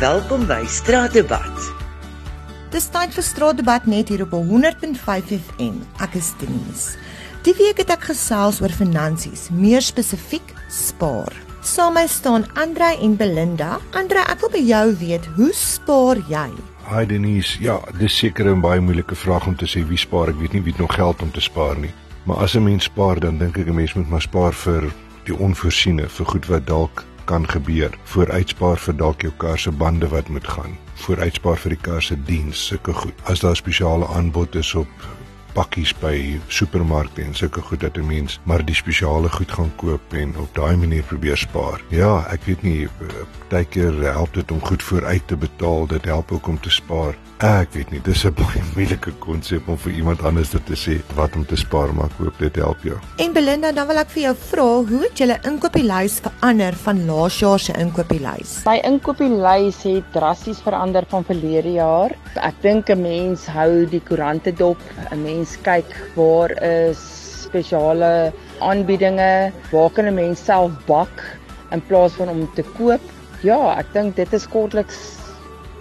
Welkom by Straatdebat. Dis tyd vir straatdebat net hier op 100.5 FM. Ek is Denise. Die week het ek gesels oor finansies, meer spesifiek spaar. Saam my staan Andre en Belinda. Andre, ek wil by jou weet, hoe spaar jy? Hi Denise, ja, dis seker 'n baie moeilike vraag om te sê wie spaar. Ek weet nie wie het nog geld om te spaar nie. Maar as 'n mens spaar, dan dink ek 'n mens moet maar spaar vir die onvoorsiene, vir goed wat dalk kan gebeur. Vooruitspaar vir dalk jou kar se bande wat moet gaan. Vooruitspaar vir die kar se diens, sulke goed. As daar spesiale aanbod is op pakkies by supermarkte en sulke goed dat 'n mens maar die spesiale goed gaan koop en op daai manier probeer spaar. Ja, ek weet nie, baie keer help dit om goed vooruit te betaal, dit help ook om te spaar. Ek weet nie, dis 'n baie moeilike konsep om vir iemand anders te sê wat om te spaar, maar ek hoop dit help jou. En Belinda, dan wil ek vir jou vra, hoe het julle inkopieslys verander van laas jaar se inkopieslys? My inkopieslys het drasties verander van verlede jaar. Ek dink 'n mens hou die koerante dop, 'n mens kyk waar is spesiale aanbiedinge, waar kan 'n mens self bak in plaas van om te koop. Ja, ek dink dit is kortliks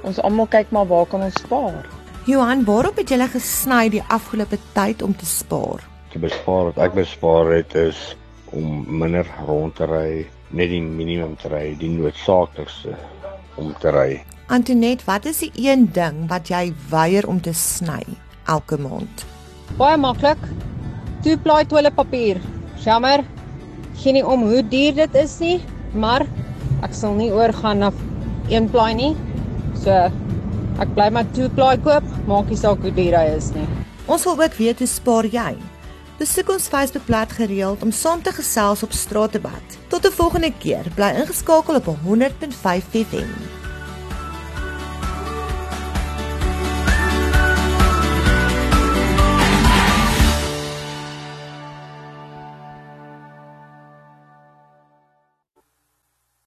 ons almal kyk maar waar kan ons spaar. Johan, waarop het jy gesny die afgelope tyd om te spaar? Te bespaar wat ek bespaar het is om minder rond te ry, net die minimum te ry, die noodsaaklikste om te ry. Antoinette, wat is die een ding wat jy weier om te sny elke maand? Baie maklik. Twee plaai toiletpapier. Jammer. Geen om hoe duur dit is nie, maar ek sal nie oorgaan na een plaai nie. So ek bly maar twee plaai koop, maak nie saak hoe duur hy is nie. Ons wil ook weet hoe spaar jy? Besoek ons Facebookblad gereeld om saam te gesels op straatdebat. Tot 'n volgende keer, bly ingeskakel op 100.5 FM.